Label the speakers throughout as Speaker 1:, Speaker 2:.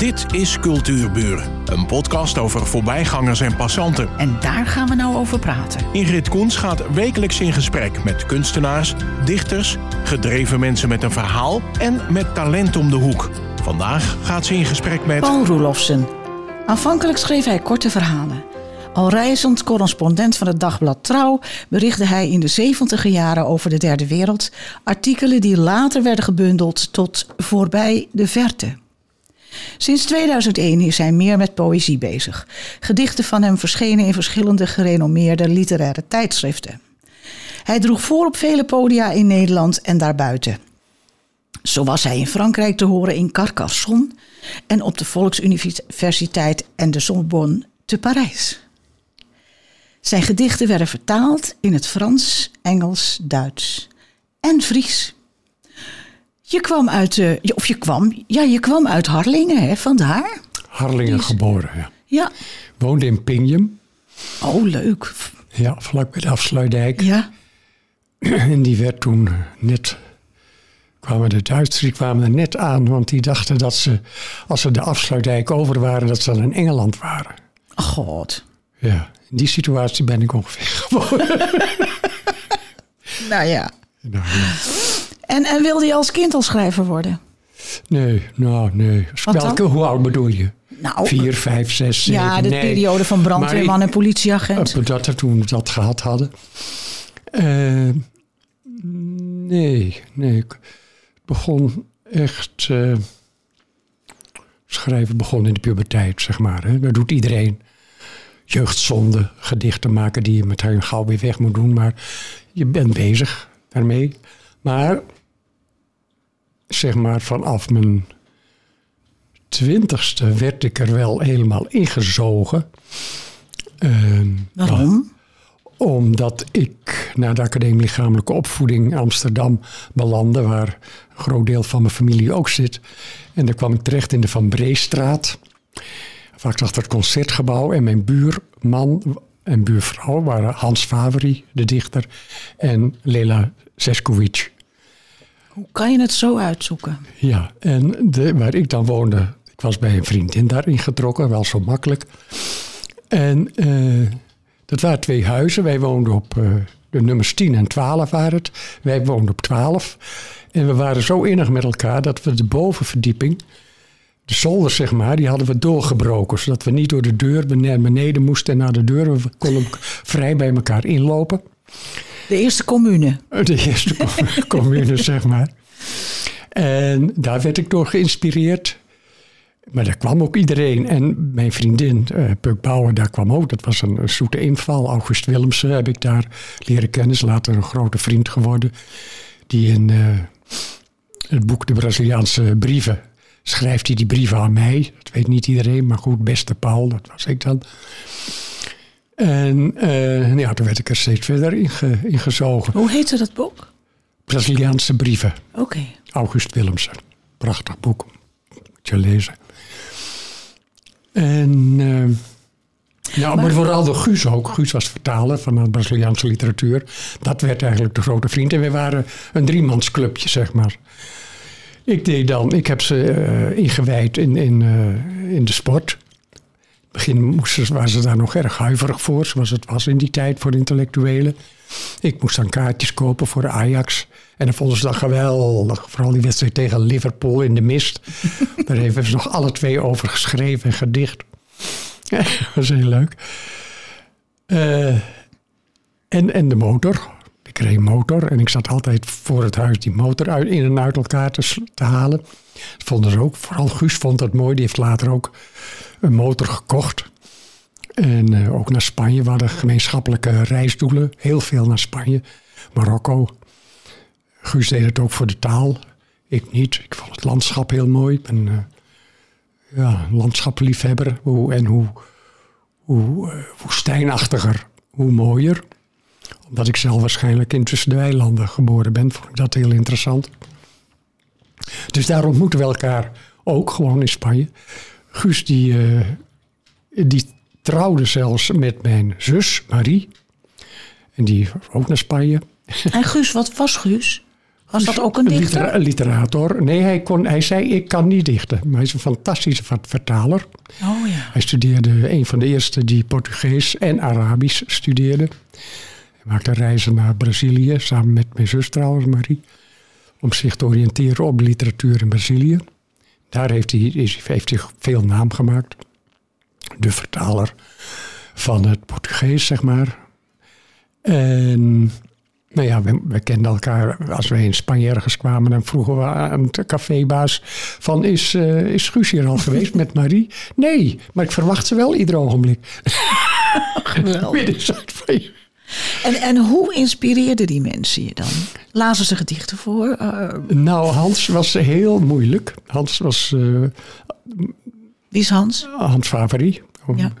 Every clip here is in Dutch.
Speaker 1: Dit is Cultuurburen, een podcast over voorbijgangers en passanten.
Speaker 2: En daar gaan we nou over praten.
Speaker 1: Ingrid Koens gaat wekelijks in gesprek met kunstenaars, dichters, gedreven mensen met een verhaal en met talent om de hoek. Vandaag gaat ze in gesprek met.
Speaker 2: Paul Roelofsen. Aanvankelijk schreef hij korte verhalen. Al reizend correspondent van het dagblad Trouw berichtte hij in de 70 jaren over de derde wereld artikelen die later werden gebundeld tot Voorbij de Verte. Sinds 2001 is hij meer met poëzie bezig. Gedichten van hem verschenen in verschillende gerenommeerde literaire tijdschriften. Hij droeg voor op vele podia in Nederland en daarbuiten. Zo was hij in Frankrijk te horen in Carcassonne en op de Volksuniversiteit en de Sorbonne te Parijs. Zijn gedichten werden vertaald in het Frans, Engels, Duits en Fries. Je kwam uit, uh, of je kwam, ja, je kwam uit Harlingen, hè, vandaar?
Speaker 3: Harlingen is, geboren, ja.
Speaker 2: Ja.
Speaker 3: Woonde in Pingjum.
Speaker 2: Oh, leuk.
Speaker 3: Ja, vlak bij de Afsluitdijk.
Speaker 2: Ja.
Speaker 3: En die werd toen net, kwamen de Duitsers, die kwamen er net aan, want die dachten dat ze, als ze de Afsluitdijk over waren, dat ze dan in Engeland waren.
Speaker 2: Oh, god.
Speaker 3: Ja, in die situatie ben ik ongeveer geboren.
Speaker 2: nou ja.
Speaker 3: Nou, ja.
Speaker 2: En, en wilde je als kind al schrijver worden?
Speaker 3: Nee, nou nee. Welke, hoe oud bedoel je?
Speaker 2: Nou,
Speaker 3: Vier, vijf, zes, zeven.
Speaker 2: Ja, de
Speaker 3: nee.
Speaker 2: periode van brandweerman en politieagent.
Speaker 3: Op dat we toen dat gehad hadden. Uh, nee, nee. Ik begon echt... Uh, schrijven begon in de puberteit, zeg maar. Hè. Dat doet iedereen. Jeugdzonde, gedichten maken die je meteen gauw weer weg moet doen. Maar je bent bezig daarmee. Maar zeg maar vanaf mijn twintigste werd ik er wel helemaal ingezogen. Uh,
Speaker 2: Waarom?
Speaker 3: omdat ik naar de Academie Lichamelijke Opvoeding Amsterdam belandde, waar een groot deel van mijn familie ook zit. En daar kwam ik terecht in de Van Breestraat, vaak achter het concertgebouw. En mijn buurman en buurvrouw waren Hans Favri, de dichter, en Lela Seskovic.
Speaker 2: Hoe kan je het zo uitzoeken?
Speaker 3: Ja, en de, waar ik dan woonde, ik was bij een vriendin daarin getrokken, wel zo makkelijk. En uh, dat waren twee huizen. Wij woonden op uh, de nummers 10 en 12 waren het. Wij woonden op 12. En we waren zo innig met elkaar dat we de bovenverdieping, de zolder zeg maar, die hadden we doorgebroken. Zodat we niet door de deur beneden moesten en naar de deur. We konden vrij bij elkaar inlopen.
Speaker 2: De eerste commune.
Speaker 3: De eerste commune, zeg maar. En daar werd ik door geïnspireerd. Maar daar kwam ook iedereen. En mijn vriendin, uh, Puk daar kwam ook. Dat was een, zoete inval. August Willemsen heb ik daar leren kennen. Later een grote vriend geworden. Die in uh, het boek De Braziliaanse Brieven schrijft hij die brieven aan mij. Dat weet niet iedereen, maar goed, beste Paul, dat was ik dan. En uh, ja, toen werd ik er steeds verder in, ge, in gezogen.
Speaker 2: Hoe heette dat boek?
Speaker 3: Braziliaanse brieven.
Speaker 2: Oké. Okay.
Speaker 3: August Willemsen. Prachtig boek. Moet je lezen. En uh, ja, maar, maar vooral de Guus ook. Guus was vertaler van de Braziliaanse literatuur. Dat werd eigenlijk de grote vriend. En we waren een driemansclubje, zeg maar. Ik deed dan, ik heb ze uh, ingewijd in, in, uh, in de sport begin moesten, waren ze daar nog erg huiverig voor, zoals het was in die tijd voor intellectuelen. Ik moest dan kaartjes kopen voor de Ajax. En dan vonden ze dat geweldig. Vooral die wedstrijd tegen Liverpool in de mist. Daar hebben ze nog alle twee over geschreven en gedicht. dat was heel leuk. Uh, en, en de motor. Een motor en ik zat altijd voor het huis die motor uit, in en uit elkaar te, halen. Dat vonden ze ook. Vooral Guus vond dat mooi. Die heeft later ook een motor gekocht. En uh, ook naar Spanje. We hadden gemeenschappelijke reisdoelen. Heel veel naar Spanje. Marokko. Guus deed het ook voor de taal. Ik niet. Ik vond het landschap heel mooi. Ik ben uh, ja, landschappenliefhebber. Hoe, en hoe, hoe uh, hoe mooier. Omdat ik zelf waarschijnlijk intussen de weilanden geboren ben. Vond ik dat heel interessant. Dus daar ontmoeten we elkaar ook gewoon in Spanje. Guus die, uh, die trouwde zelfs met mijn zus Marie. En die ook naar Spanje.
Speaker 2: En Guus, wat was Guus? Was dat ook een dichter?
Speaker 3: Litera- literator. Nee, hij, kon, hij zei ik kan niet dichten. Maar hij is een fantastische vertaler.
Speaker 2: Oh ja.
Speaker 3: Hij studeerde, een van de eerste die Portugees en Arabisch studeerde. Hij maakte reizen naar Brazilië, samen met mijn zus trouwens, Marie. Om zich te oriënteren op literatuur in Brazilië. Daar heeft hij, is, heeft hij veel naam gemaakt. De vertaler van het Portugees, zeg maar. En nou ja, we, we kenden elkaar. Als wij in Spanje ergens kwamen, dan vroegen we aan de cafébaas van... Is, eh is Guus hier al geweest met Marie? Nee, maar ik verwacht ze wel ieder ogenblik.
Speaker 2: Geweldig.
Speaker 3: Midden van je.
Speaker 2: En, en hoe inspireerden die mensen je dan? Lazen ze gedichten voor? Eh,
Speaker 3: Nou, Hans was heel moeilijk. Hans was eh,
Speaker 2: wie is Hans?
Speaker 3: Hans Faveri.
Speaker 2: Ja.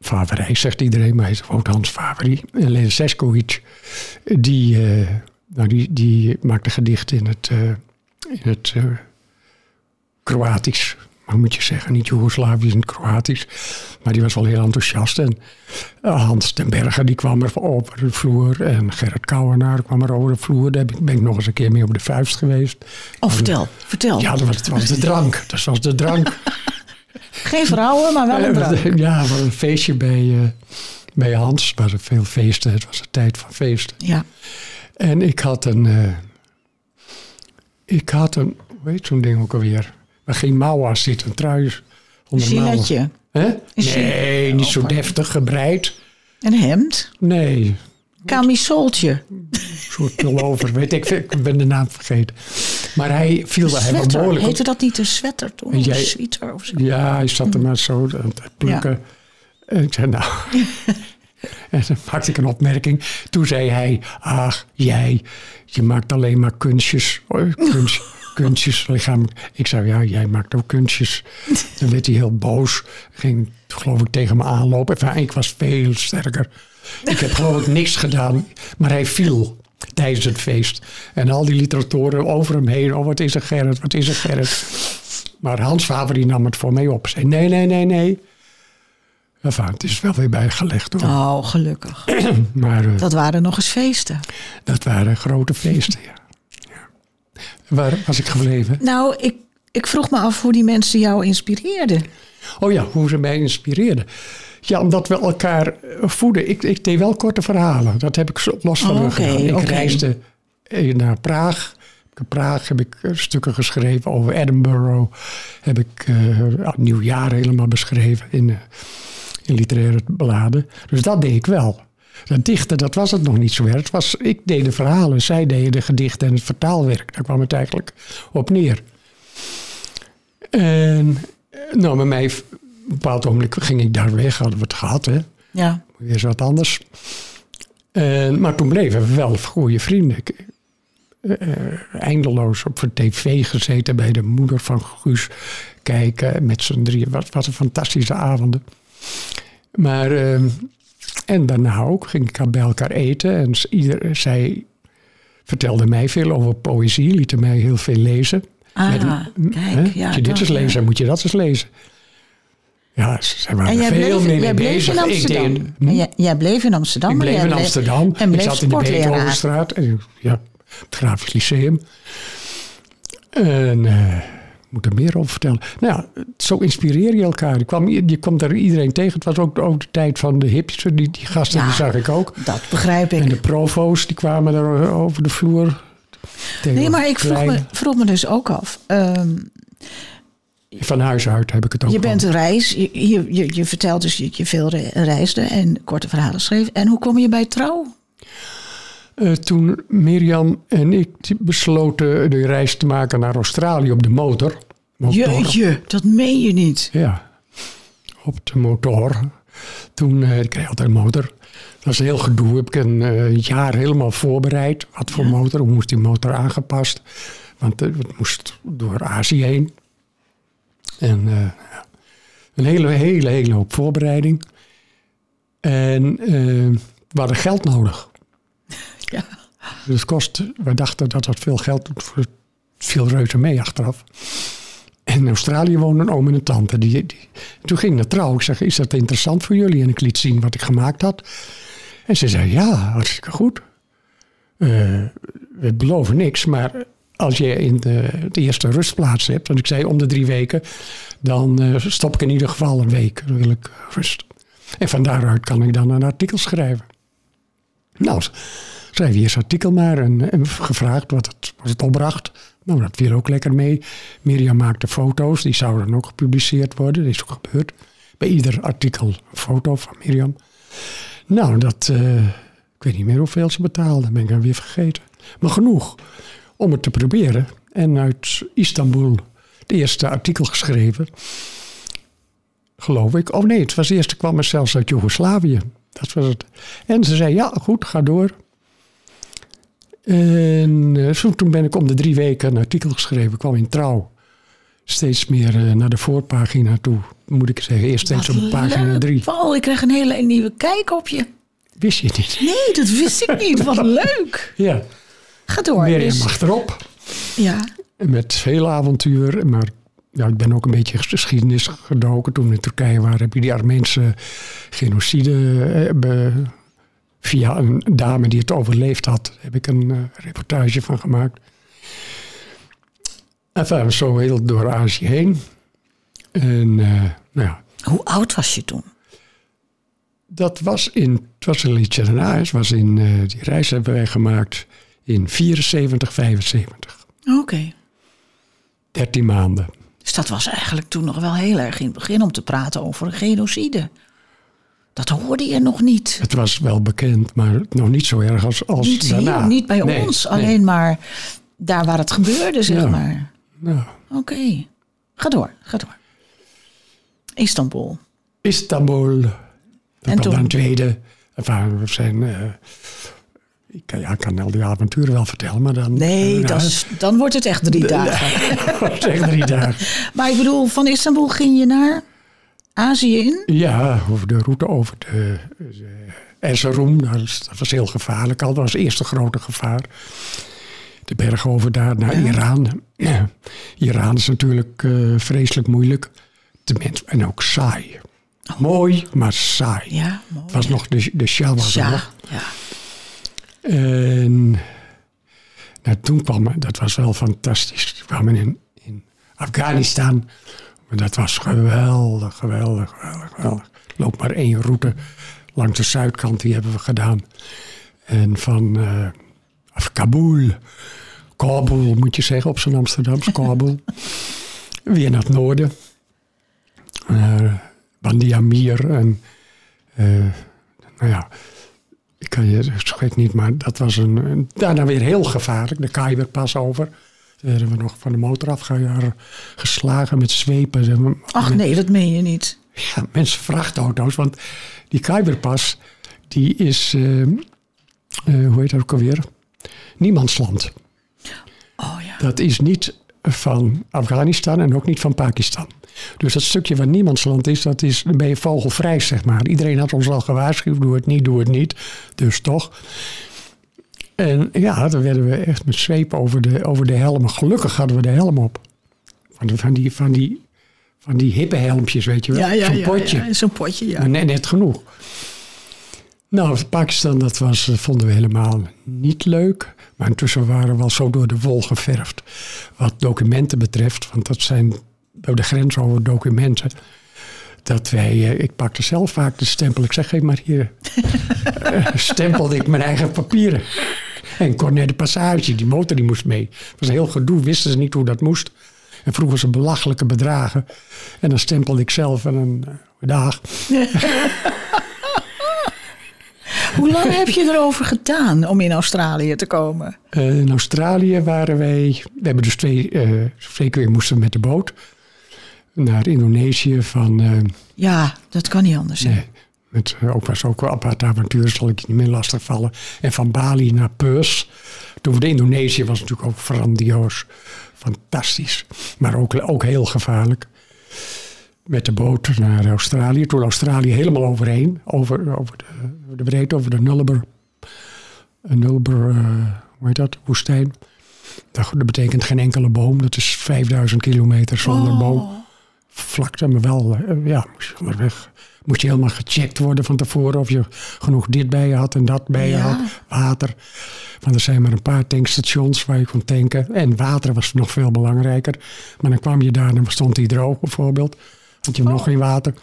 Speaker 3: Faverij zegt iedereen, maar hij is gewoon Hans Faveri. En Len Seskovic, die, eh, nou, die, die maakte gedichten in het, in het Kroatisch. Maar moet je zeggen, niet Joegoslavisch en Kroatisch. Maar die was wel heel enthousiast. En eh, Hans ten Berge die kwam er over de vloer. En Gerrit Kouwenaar kwam er over de vloer. Daar ben ik- nog eens een keer mee op de vuist geweest.
Speaker 2: Oh, vertel, vertel.
Speaker 3: Ja, dat was, dat was de drank. Dat was de drank.
Speaker 2: Geen vrouwen, maar wel een drank.
Speaker 3: Ja, was een feestje bij, eh, bij Hans. Er waren veel feesten. Het was een tijd van feesten.
Speaker 2: Ja.
Speaker 3: En ik had een... eh, ik had een... Hoe heet zo'n ding ook alweer? Waar geen mouw aan zit. Een trui onder mouwen. Hè? Nee, niet zo deftig gebreid.
Speaker 2: Een hemd.
Speaker 3: Nee,
Speaker 2: Camisoltje.
Speaker 3: een soort pullover. Weet ik, ik ben de naam vergeten. Maar hij viel daar helemaal behoorlijk op.
Speaker 2: Heette dat niet een sweater toen? Een sweater of zo?
Speaker 3: Ja, hij zat er maar zo aan te plukken. En ik zei, nou... en dan maakte ik een opmerking. Toen zei hij, ach, jij, je maakt alleen maar kunstjes. hoor, Kunst, kunstjes, lichamelijk. Ik zei, ja, jij maakt ook kunstjes. Dan werd hij heel boos. Ging, geloof ik, tegen me aanlopen. Enfin, ik was veel sterker. Ik heb geloof ik niks gedaan. Maar hij viel tijdens het feest. En al die literatoren over hem heen. Oh, wat is er Gerrit, wat is er Gerrit. Maar Hans Faber die nam het voor mij op. Zei, nee, nee, nee, nee. Enfin, het is wel weer bijgelegd hoor.
Speaker 2: Oh, gelukkig.
Speaker 3: Maar eh,
Speaker 2: Dat waren nog eens feesten.
Speaker 3: dat waren grote feesten, ja. Waar was ik gebleven?
Speaker 2: Nou, ik, ik vroeg me af hoe die mensen jou inspireerden.
Speaker 3: Oh ja, hoe ze mij inspireerden. Ja, omdat we elkaar eh, voeden. Ik, ik deed wel korte verhalen. Dat heb ik zo los van
Speaker 2: Oh,
Speaker 3: gedaan. Ik reisde eh, naar Praag. In Praag heb ik eh, stukken geschreven over Edinburgh. Heb ik eh het nieuwjaar helemaal beschreven in, in literaire bladen. Dus dat deed ik wel. Dat dichten, dat was het nog niet zo erg. Het was, ik deed de verhalen, zij deden de gedichten en het vertaalwerk. Daar kwam het eigenlijk op neer. En eh, nou, met mij, op een bepaald ogenblik ging ik daar weg, hadden we het gehad, hè.
Speaker 2: Ja.
Speaker 3: Weer eens wat anders. En, maar toen bleven we wel goede vrienden. Ik, eh, eh, eindeloos op een tv gezeten bij de moeder van Guus kijken met z'n drieën. Wat, wat een fantastische avonden. Maar, eh, en daarna ook ging ik bij elkaar eten. En ieder, zij vertelde mij veel over poëzie, liet mij heel veel lezen.
Speaker 2: Ah,
Speaker 3: Met-
Speaker 2: kijk,
Speaker 3: hè,
Speaker 2: ja,
Speaker 3: Als je dit eens leest,
Speaker 2: ja.
Speaker 3: dan moet je dat eens lezen. Ja, ze waren
Speaker 2: En jij
Speaker 3: veel
Speaker 2: bleef,
Speaker 3: meer
Speaker 2: jij
Speaker 3: mee
Speaker 2: bleef
Speaker 3: bezig.
Speaker 2: in
Speaker 3: Ik
Speaker 2: Amsterdam.
Speaker 3: deed-
Speaker 2: En jij, jij bleef in Amsterdam.
Speaker 3: ik bleef
Speaker 2: jij
Speaker 3: in Amsterdam.
Speaker 2: En
Speaker 3: ik zat in de. Beethovenstraat. En, ja, het Grafisch Lyceum. En eh, ik moet er meer over vertellen. Nou ja, zo inspireer je elkaar. Je, kwam, je komt daar iedereen tegen. Het was ook, ook de tijd van de hippies. Die, die gasten
Speaker 2: Ja.
Speaker 3: die zag ik ook.
Speaker 2: Dat begrijp ik.
Speaker 3: En de provo's die kwamen er over de vloer. Tegen
Speaker 2: Nee, maar ik vroeg me, vroeg me dus ook af. ehm,
Speaker 3: Van huis uit heb ik het ook
Speaker 2: je bent een reis. Je, je, je, je vertelt dus dat je veel re- reisde en korte verhalen schreef. En hoe kom je bij trouw?
Speaker 3: Eh, toen Mirjam en ik besloten de reis te maken naar Australië op de motor. motor.
Speaker 2: Jeetje, dat meen je niet.
Speaker 3: Ja, op de motor. Toen, eh, ik kreeg altijd een motor. Dat was een heel gedoe. Heb ik een eh, jaar helemaal voorbereid. Wat voor motor, hoe moest die motor aangepast? Want het moest door Azië heen. En ja, een hele, hele, hele hoop voorbereiding. En we hadden geld nodig.
Speaker 2: Ja.
Speaker 3: Dus kost, we dachten dat dat veel geld voor viel reuze mee achteraf. En in Australië woonde een oom en een tante. Die, toen ging naar trouw. Ik zeg, is dat interessant voor jullie? En ik liet zien wat ik gemaakt had. En ze zei, ja, hartstikke goed. eh, we beloven niks, maar als je in de, de, eerste rustplaats hebt, en ik zei om de drie weken, dan uh, stop ik in ieder geval een week. Dan wil ik rust. En van daaruit kan ik dan een artikel schrijven. Nou, schrijf je eerst artikel maar en, gevraagd wat het, wat het opbracht. Nou, dat viel ook lekker mee. Mirjam maakte foto's, die zouden ook gepubliceerd worden. Dat is ook gebeurd. Bij ieder artikel een foto van Mirjam. Nou, dat, uh, ik weet niet meer hoeveel ze betaalde, ben ik dan weer vergeten. Maar genoeg om het te proberen. En uit Istanbul de eerste artikel geschreven. Geloof ik. Oh nee, het was eerste kwam er zelfs uit Joegoslavië. Dat was het. En ze zei, ja goed, ga door. En uh, toen ben ik om de drie weken een artikel geschreven. kwam in Trouw. Steeds meer uh, naar de voorpagina toe, moet ik zeggen. Eerst steeds op pagina drie.
Speaker 2: Paul, ik krijg een hele nieuwe kijk op je.
Speaker 3: Wist je niet?
Speaker 2: Nee, dat wist ik niet. Wat leuk.
Speaker 3: Ja.
Speaker 2: Ga door.
Speaker 3: Mirjam dus. mag erop.
Speaker 2: Ja.
Speaker 3: Met veel avontuur. Maar ja, ik ben ook een beetje geschiedenis gedoken. Toen we in Turkije waren, heb je die Armeense genocide. Eh, via een dame die het overleefd had, heb ik een uh, reportage van gemaakt. Enfin, zo heel door Azië heen. En, uh, nou ja.
Speaker 2: Hoe oud was je toen?
Speaker 3: Dat was in, het was een liedje was in, uh, die reis hebben wij gemaakt in 74, 75.
Speaker 2: Oké. Okay.
Speaker 3: 13 maanden.
Speaker 2: Dus dat was eigenlijk toen nog wel heel erg in het begin om te praten over genocide. Dat hoorde je nog niet.
Speaker 3: Het was wel bekend, maar nog niet zo erg als, als
Speaker 2: niet
Speaker 3: daarna.
Speaker 2: Hier, niet bij ons, alleen maar daar waar het gebeurde, zeg
Speaker 3: ja.
Speaker 2: maar.
Speaker 3: Ja.
Speaker 2: Oké. Okay. Ga door, ga door. Istanbul.
Speaker 3: Istanbul. Dat
Speaker 2: en toen?
Speaker 3: dan een tweede. Enfin, we zijn... Uh, ik kan, ja, ik kan al die avonturen wel vertellen, maar dan...
Speaker 2: Nee, uh, is, dan wordt het echt drie dagen.
Speaker 3: wordt echt drie dagen.
Speaker 2: maar ik bedoel, van Istanbul ging je naar Azië in?
Speaker 3: Ja, over de route over de, de Erzurum. Dat was heel gevaarlijk al. Dat was het eerste grote gevaar. De bergen over daar naar ja. Iran. Ja. Iran is natuurlijk uh, vreselijk moeilijk. En ook saai. Oh. Mooi, maar saai.
Speaker 2: Ja, mooi.
Speaker 3: Het was nog de, de Shah was nog.
Speaker 2: Ja.
Speaker 3: En nou, toen kwam dat was wel fantastisch. We kwamen in, in Afghanistan. Maar dat was geweldig, geweldig, geweldig, geweldig. Loop maar één route langs de zuidkant, die hebben we gedaan. En van uh, Kabul, Kabul moet je zeggen op zijn Amsterdams, Kabul. Weer naar het noorden. Uh, Bandi Amir en uh, nou ja, ik kan je schrik niet, maar dat was een, daarna weer heel gevaarlijk. De Kaiwerpas over. Toen werden we nog van de motor afgeslagen met zwepen.
Speaker 2: Ach nee, dat meen je niet.
Speaker 3: Ja, mensen vrachtauto's. Want die Kaiwerpas, die is, uh, uh, hoe heet dat ook alweer? Niemandsland.
Speaker 2: Oh ja.
Speaker 3: Dat is niet van Afghanistan en ook niet van Pakistan. Dus dat stukje waar niemandsland is, dat is, dan ben je vogelvrij, zeg maar. Iedereen had ons al gewaarschuwd, doe het niet, doe het niet. Dus toch. En ja, dan werden we echt met zweep over de, over de helm. Gelukkig hadden we de helm op. Van, van, die, van, die, van die hippe helmpjes, weet je wel.
Speaker 2: Ja, ja,
Speaker 3: Zo'n
Speaker 2: ja,
Speaker 3: potje.
Speaker 2: Zo'n potje, ja.
Speaker 3: Net, net genoeg. Nou, Pakistan, dat was, vonden we helemaal niet leuk. Maar intussen waren we al zo door de wol geverfd. Wat documenten betreft, want dat zijn door de grens over documenten. Dat wij, ik pakte zelf vaak de stempel. Ik zeg, geef maar hier. stempelde ik mijn eigen papieren. En Cornet de Passage, die motor die moest mee. Het was een heel gedoe, wisten ze niet hoe dat moest. En vroegen ze belachelijke bedragen. En dan stempelde ik zelf en een uh, dag.
Speaker 2: Hoe lang heb je erover gedaan om in Australië te komen?
Speaker 3: Uh, in Australië waren wij... We hebben dus twee, uh, twee keer moesten met de boot naar Indonesië van... Uh,
Speaker 2: ja, dat kan niet anders.
Speaker 3: Nee, met, ook was ook wel apart avontuur, zal ik je niet meer lastig vallen. En van Bali naar Perth. Toen we de Indonesië was natuurlijk ook grandioos. Fantastisch. Maar ook, ook heel gevaarlijk. Met de boot naar Australië. Toen Australië helemaal overheen. Over, over, de, de breedte, over de Nullarbor. Nullarbor, uh, hoe heet dat? Woestijn. Dat, dat, betekent geen enkele boom. Dat is 5000 kilometer zonder
Speaker 2: oh.
Speaker 3: boom. vlakte, maar wel, eh, ja, moest je onderweg moest je helemaal gecheckt worden van tevoren of je genoeg dit bij je had en dat bij je
Speaker 2: Ja.
Speaker 3: had. Water. Want er zijn maar een paar tankstations waar je kon tanken. En water was nog veel belangrijker. Maar dan kwam je daar en dan stond die droog bijvoorbeeld. Had je nog geen water.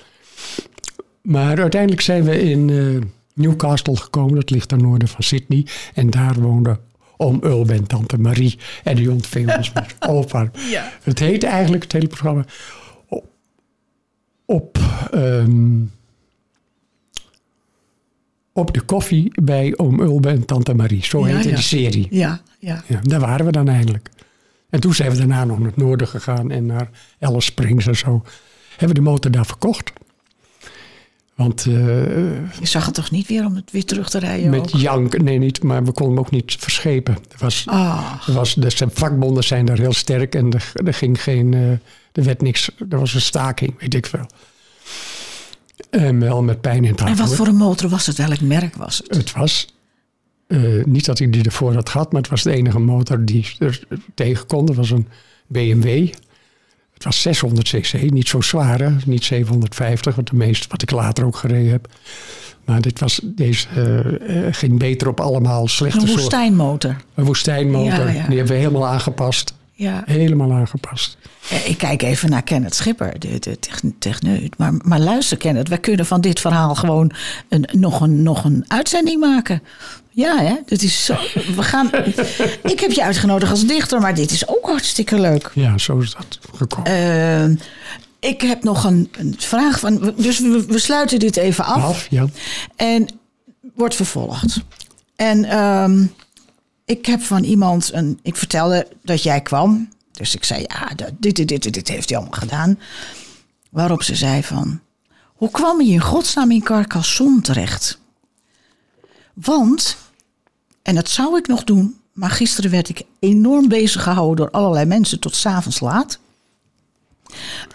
Speaker 3: Maar uiteindelijk zijn we in eh, Newcastle gekomen. Dat ligt ten noorden van Sydney. En daar woonde oom Ulbe en tante Marie. En die ontving ons met opa.
Speaker 2: Ja.
Speaker 3: Het heet eigenlijk, het hele programma, op, ehm, op de koffie bij oom Ulbe en tante Marie. Zo heette die serie.
Speaker 2: Ja, ja.
Speaker 3: Ja, daar waren we dan eigenlijk. En toen zijn we daarna nog naar het noorden gegaan en naar Alice Springs en zo. Hebben we de motor daar verkocht. Want eh,
Speaker 2: Je zag het toch niet weer om het weer terug te rijden
Speaker 3: met
Speaker 2: ook?
Speaker 3: jank, nee niet, maar we konden hem ook niet verschepen. Er was,
Speaker 2: Ah,
Speaker 3: er was, de vakbonden zijn daar heel sterk en er, er ging geen, eh, er werd niks, er was een staking, weet ik veel. En wel met pijn in het hart.
Speaker 2: en wat
Speaker 3: hoor.
Speaker 2: voor een motor was het? Welk merk was het?
Speaker 3: Het was eh, niet dat ik die ervoor had gehad, maar het was de enige motor die er tegen kon. Dat was een BMW. Het was 600 cc, niet zo zwaar, hè? niet 750, wat de meeste wat ik later ook gereden heb. Maar dit was, deze eh, ging beter op allemaal slechte
Speaker 2: Een
Speaker 3: soorten.
Speaker 2: woestijnmotor.
Speaker 3: Een woestijnmotor.
Speaker 2: Ja, ja.
Speaker 3: Die hebben we helemaal aangepast.
Speaker 2: Ja.
Speaker 3: Helemaal aangepast.
Speaker 2: Eh, Ik kijk even naar Kenneth Schipper, de, de techn- techneut. Maar, maar luister, Kenneth, wij kunnen van dit verhaal gewoon een, nog, een, nog een uitzending maken. Ja, hè? Dat is zo. We gaan, ik heb je uitgenodigd als dichter, maar dit is ook hartstikke leuk.
Speaker 3: Ja, zo is dat gekomen.
Speaker 2: Eh, ik heb nog een, een vraag van. Dus we, we sluiten dit even af.
Speaker 3: Af, ja.
Speaker 2: En wordt vervolgd. En ehm, ik heb van iemand een. Ik vertelde dat jij kwam. Dus ik zei: Ja, dit, dit, dit, dit heeft hij allemaal gedaan. Waarop ze zei: van. Hoe kwam je in godsnaam in Carcassonne terecht? Want, en dat zou ik nog doen, maar gisteren werd ik enorm bezig gehouden door allerlei mensen tot s'avonds laat.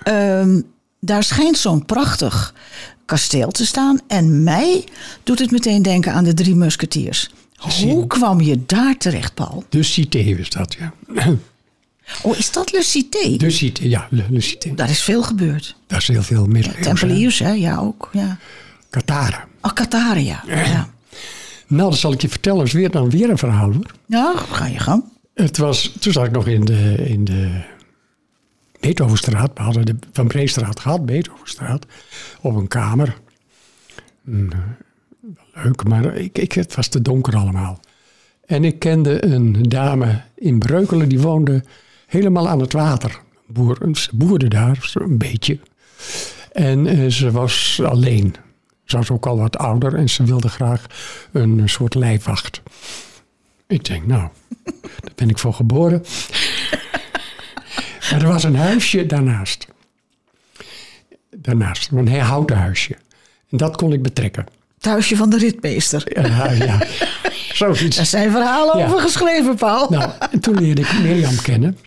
Speaker 2: Ehm, daar schijnt zo'n prachtig kasteel te staan. En mij doet het meteen denken aan de drie musketiers. Hoe kwam je daar terecht, Paul?
Speaker 3: De Cité is dat, ja.
Speaker 2: Oh, is dat Le Cité?
Speaker 3: De Cité, ja, Le, Le Cité.
Speaker 2: Daar is veel gebeurd.
Speaker 3: Daar is heel veel middeleeuws. hè.
Speaker 2: Tempeliers, hè? Ja, ook. Ja.
Speaker 3: Katara.
Speaker 2: Oh. Ja.
Speaker 3: Nou, dat zal ik je vertellen. is weer, dan weer een verhaal hoor.
Speaker 2: Nou, ga je gang.
Speaker 3: Het was, toen zat ik nog in de, in de Beethovenstraat. We hadden de Van Breestraat gehad, Beethovenstraat. Op een kamer. Mm, wel leuk, maar ik, ik, het was te donker allemaal. En ik kende een dame in Breukelen, die woonde helemaal aan het water. Boer, ze boerde daar, een beetje. En eh, ze was alleen. Ze was ook al wat ouder en ze wilde graag een soort lijfwacht. Ik denk, nou, daar ben ik voor geboren. Maar er was een huisje daarnaast. Daarnaast, een houten huisje. En dat kon ik betrekken.
Speaker 2: Het huisje van de ritmeester.
Speaker 3: Ja, ja. Zoiets.
Speaker 2: Daar zijn verhalen
Speaker 3: Ja.
Speaker 2: over geschreven, Paul.
Speaker 3: Nou, en toen leerde ik Mirjam kennen.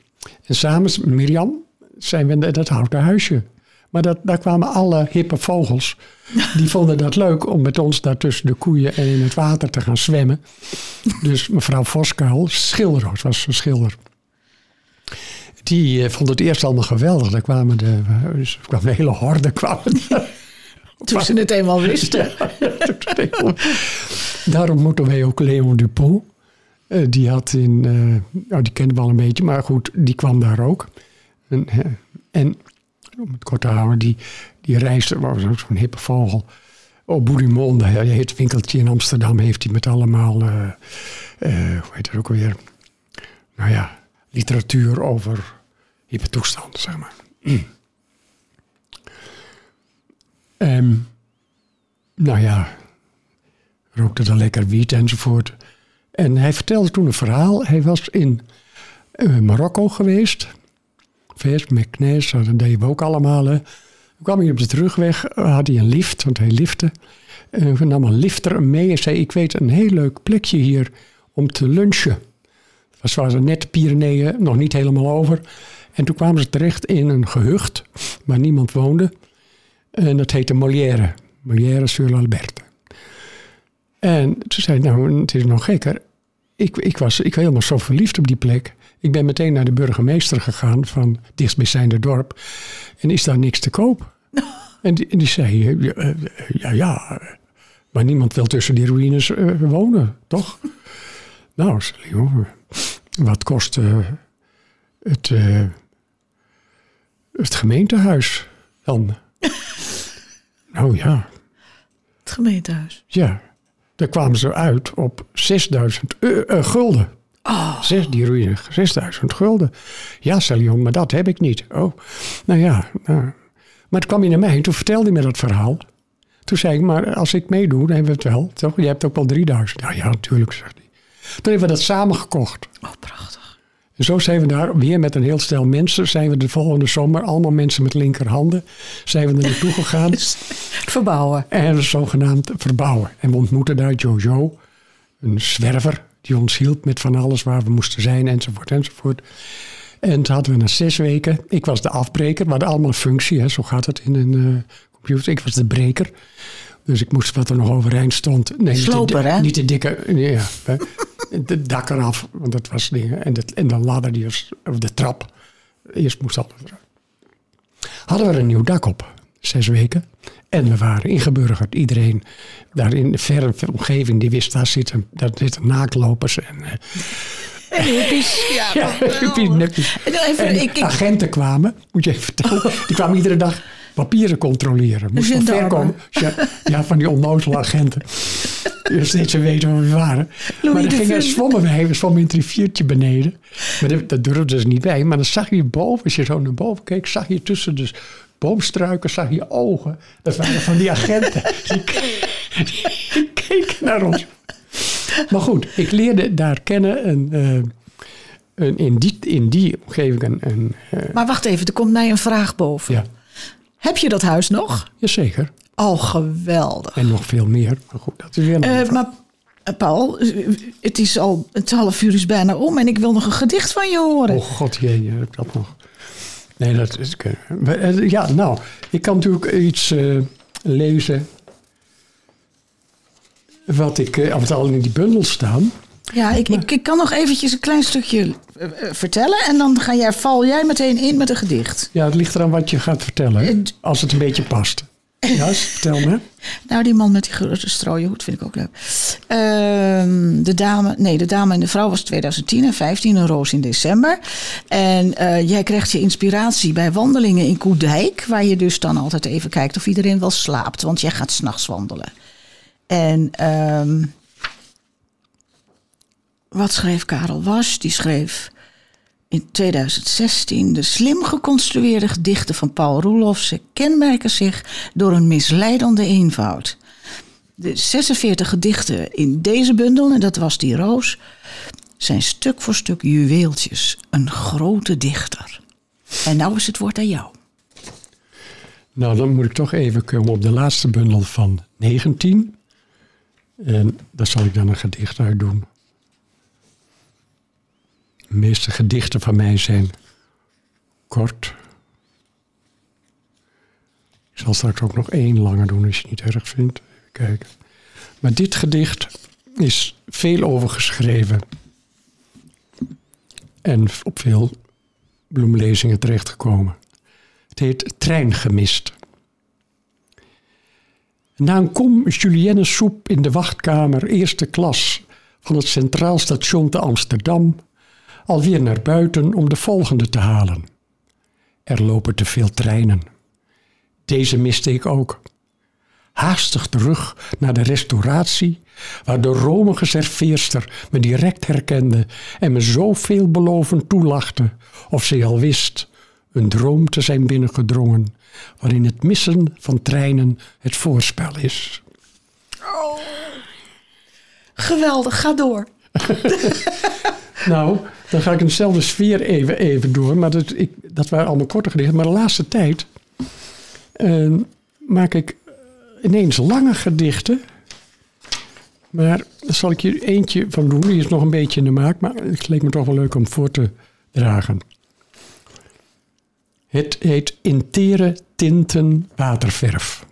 Speaker 3: En samen met Mirjam zijn we in dat houten huisje. Maar dat, daar kwamen alle hippe vogels. Die vonden dat leuk om met ons daar tussen de koeien en in het water te gaan zwemmen. Dus mevrouw Voskuil, schilder, was een schilder. Die eh, vond het eerst allemaal geweldig. Daar kwamen de, dus kwam een hele horde. Kwamen
Speaker 2: Toen ze het eenmaal wisten.
Speaker 3: Daarom moeten wij ook Leon Dupont. Eh, die had in, eh, nou, die kenden we al een beetje, maar goed, die kwam daar ook. En, en om het kort te houden, die, die reisde, was ook zo'n hippe vogel. Op heet het winkeltje in Amsterdam, heeft hij met allemaal, hoe heet het ook weer? Nou ja, literatuur over hippe toestanden, zeg maar. Ehm, nou ja, rookte dan lekker wiet enzovoort. En hij vertelde toen een verhaal. Hij was in eh, Marokko geweest. Vers, Meknes, dat deden we ook allemaal. Hè. Toen kwam hij op de terugweg, eh, had hij een lift, want hij lifte. En we nam een lifter mee en zei, ik weet een heel leuk plekje hier om te lunchen. Het was net de Pyreneeën, nog niet helemaal over. En toen kwamen ze terecht in een gehucht waar niemand woonde. En dat heette Molière. Molière sur l'Alberte. En toen zei hij, nou, het is nog gekker. Ik, ik, was, ik was helemaal zo verliefd op die plek. Ik ben meteen naar de burgemeester gegaan van dichtstbijzijnde dorp. En is daar niks te koop? en, die, en die zei, eh, ja, eh, ja, ja, maar niemand wil tussen die ruïnes eh, wonen, toch? Nou, wat kost eh, het, eh, het gemeentehuis dan? nou ja,
Speaker 2: Het gemeentehuis.
Speaker 3: ja. Daar kwamen ze uit op 6000 eu- eh, gulden. Zes, die ruïne, 6000 gulden. Ja, jong, maar dat heb ik niet. Oh, nou ja. Nou. Maar toen kwam hij naar mij en toen vertelde hij me dat verhaal. Toen zei ik, maar als ik meedoe, dan hebben we het wel. Toch? Je hebt ook wel 3000. Ja, ja, natuurlijk, zegt hij. Toen hebben we dat samen gekocht.
Speaker 2: Oh, prachtig.
Speaker 3: En zo zijn we daar weer met een heel stel mensen. Zijn we de volgende zomer, allemaal mensen met linkerhanden, zijn we er naartoe gegaan.
Speaker 2: Verbouwen.
Speaker 3: En zogenaamd verbouwen. En we ontmoetten daar Jojo, een zwerver, die ons hielp met van alles waar we moesten zijn, enzovoort, enzovoort. En toen hadden we na zes weken, ik was de afbreker, we hadden allemaal een functie, hè, zo gaat het in een eh, computer. Ik was de breker. Dus ik moest wat er nog overeind stond. Nee, niet de
Speaker 2: Sloper, hè?
Speaker 3: Niet de dikke, ja. De dak eraf, want dat was dingen. En de, en de ladder, die was, of de trap. Eerst moest alles eraf hadden we er een nieuw dak op. Zes weken. En we waren ingeburgerd. Iedereen daar in de verre omgeving die wist, daar zitten, daar zitten naaklopers. En, eh,
Speaker 2: En hippies. Ja,
Speaker 3: ja,
Speaker 2: wel.
Speaker 3: hippie nuppies.
Speaker 2: En dan even,
Speaker 3: En
Speaker 2: ik, ik,
Speaker 3: agenten kwamen, moet je even vertellen. Die kwamen iedere dag papieren controleren. Moest van ver
Speaker 2: Gendarmen.
Speaker 3: komen. Ja, ja, van die onnozele agenten. Dus steeds ze weten waar we waren.
Speaker 2: Louis
Speaker 3: maar dan gingen zwommen wij. We zwommen in het riviertje beneden. Maar dat, dat durfden ze niet bij. Maar dan zag je boven, als je zo naar boven keek, zag je tussen de boomstruiken, zag je ogen. Dat waren van die agenten. Die, die keken naar ons. Maar goed, ik leerde daar kennen een, eh, in, die, in die omgeving een, een eh,
Speaker 2: maar wacht even, er komt mij een vraag boven.
Speaker 3: ja,
Speaker 2: Heb je dat huis nog?
Speaker 3: jazeker.
Speaker 2: Oh, geweldig.
Speaker 3: En nog veel meer. Maar goed, dat is weer een andere
Speaker 2: maar eh, Paul, eh, het is al het half uur is bijna om en ik wil nog een gedicht van je horen.
Speaker 3: Oh god, jee, heb ik dat nog? Nee, dat is... Ja, nou, ik kan natuurlijk iets lezen... wat ik eh, wat al in die bundel staan.
Speaker 2: Ja, ik, ik, ik kan nog eventjes een klein stukje eh, eh, vertellen en dan ga jij, val jij meteen in met een gedicht.
Speaker 3: Ja, het ligt eraan wat je gaat vertellen,
Speaker 2: Eh,
Speaker 3: als het een beetje past. Ja, vertel me.
Speaker 2: Nou, die man met die grote strooien hoed vind ik ook leuk. Ehm, de dame, nee, de dame en de vrouw was 2010 en 15, een roos in december. En jij krijgt je inspiratie bij wandelingen in Koedijk, waar je dus dan altijd even kijkt of iedereen wel slaapt, want jij gaat s'nachts wandelen. En ehm, wat schreef Karel Was? Die schreef in 2016 de slim geconstrueerde gedichten van Paul Roelof. Ze kenmerken zich door een misleidende eenvoud. De 46 gedichten in deze bundel, en dat was die roos, zijn stuk voor stuk juweeltjes. Een grote dichter. En nou is het woord aan jou.
Speaker 3: Nou, dan moet ik toch even komen op de laatste bundel van 19. En daar zal ik dan een gedicht uit doen. De meeste gedichten van mij zijn kort. Ik zal straks ook nog één langer doen als je het niet erg vindt. Kijken. Maar dit gedicht is veel over geschreven. En op veel bloemlezingen terechtgekomen. Het heet Trein gemist. Na een kom julienne soep in de wachtkamer eerste klas van het Centraal Station te Amsterdam alweer naar buiten om de volgende te halen. Er lopen te veel treinen. Deze miste ik ook. Haastig terug naar de restauratie, waar de romige serveerster me direct herkende en me zo veelbelovend toelachte, of ze al wist een droom te zijn binnengedrongen, waarin het missen van treinen het voorspel is.
Speaker 2: Geweldig, ga door.
Speaker 3: Nou, dan ga ik in dezelfde sfeer even, even door. Maar dat, ik, dat waren allemaal korte gedichten. Maar de laatste tijd eh, maak ik ineens lange gedichten. Maar daar zal ik je eentje van doen. Die is nog een beetje in de maak. Maar het leek me toch wel leuk om voor te dragen. Het heet Intere Tinten Waterverf.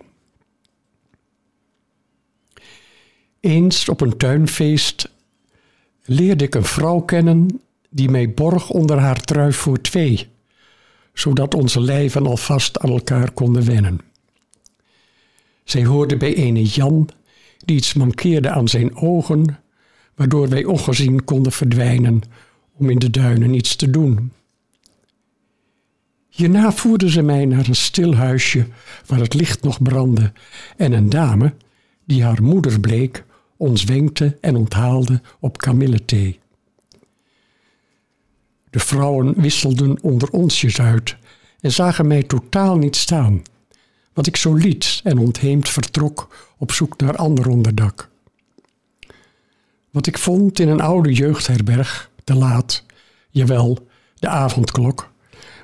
Speaker 3: Eens op een tuinfeest leerde ik een vrouw kennen die mij borg onder haar trui voor twee, zodat onze lijven alvast aan elkaar konden wennen. Zij hoorde bij ene Jan, die iets mankeerde aan zijn ogen, waardoor wij ongezien konden verdwijnen om in de duinen iets te doen. Hierna voerde ze mij naar een stil huisje waar het licht nog brandde en een dame, die haar moeder bleek, ons wenkte en onthaalde op kamillethee. De vrouwen wisselden onder onsjes uit en zagen mij totaal niet staan, wat ik zo liet en ontheemd vertrok op zoek naar ander onderdak. Wat ik vond in een oude jeugdherberg, te laat, jawel, de avondklok,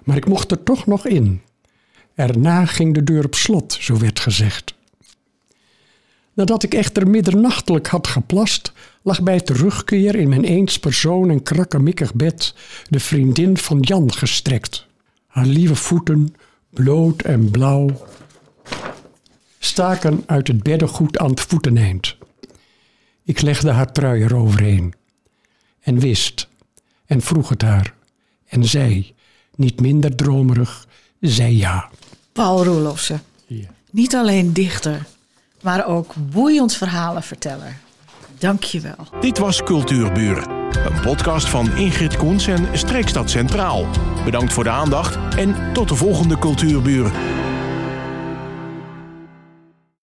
Speaker 3: maar ik mocht er toch nog in. Erna ging de deur op slot, zo werd gezegd. Nadat ik echter middernachtelijk had geplast, lag bij terugkeer in mijn eens persoon en krakkemikkig bed de vriendin van Jan gestrekt. Haar lieve voeten, bloot en blauw, staken uit het beddengoed aan het voeteneind. Ik legde haar trui eroverheen en wist en vroeg het haar en zij, niet minder dromerig, zei ja.
Speaker 2: Paul Roelofsen, niet alleen dichter, maar ook boeiend verhalenverteller. Dank je wel.
Speaker 1: Dit was Cultuurburen, een podcast van Ingrid Koens en Streekstad Centraal. Bedankt voor de aandacht en tot de volgende Cultuurburen.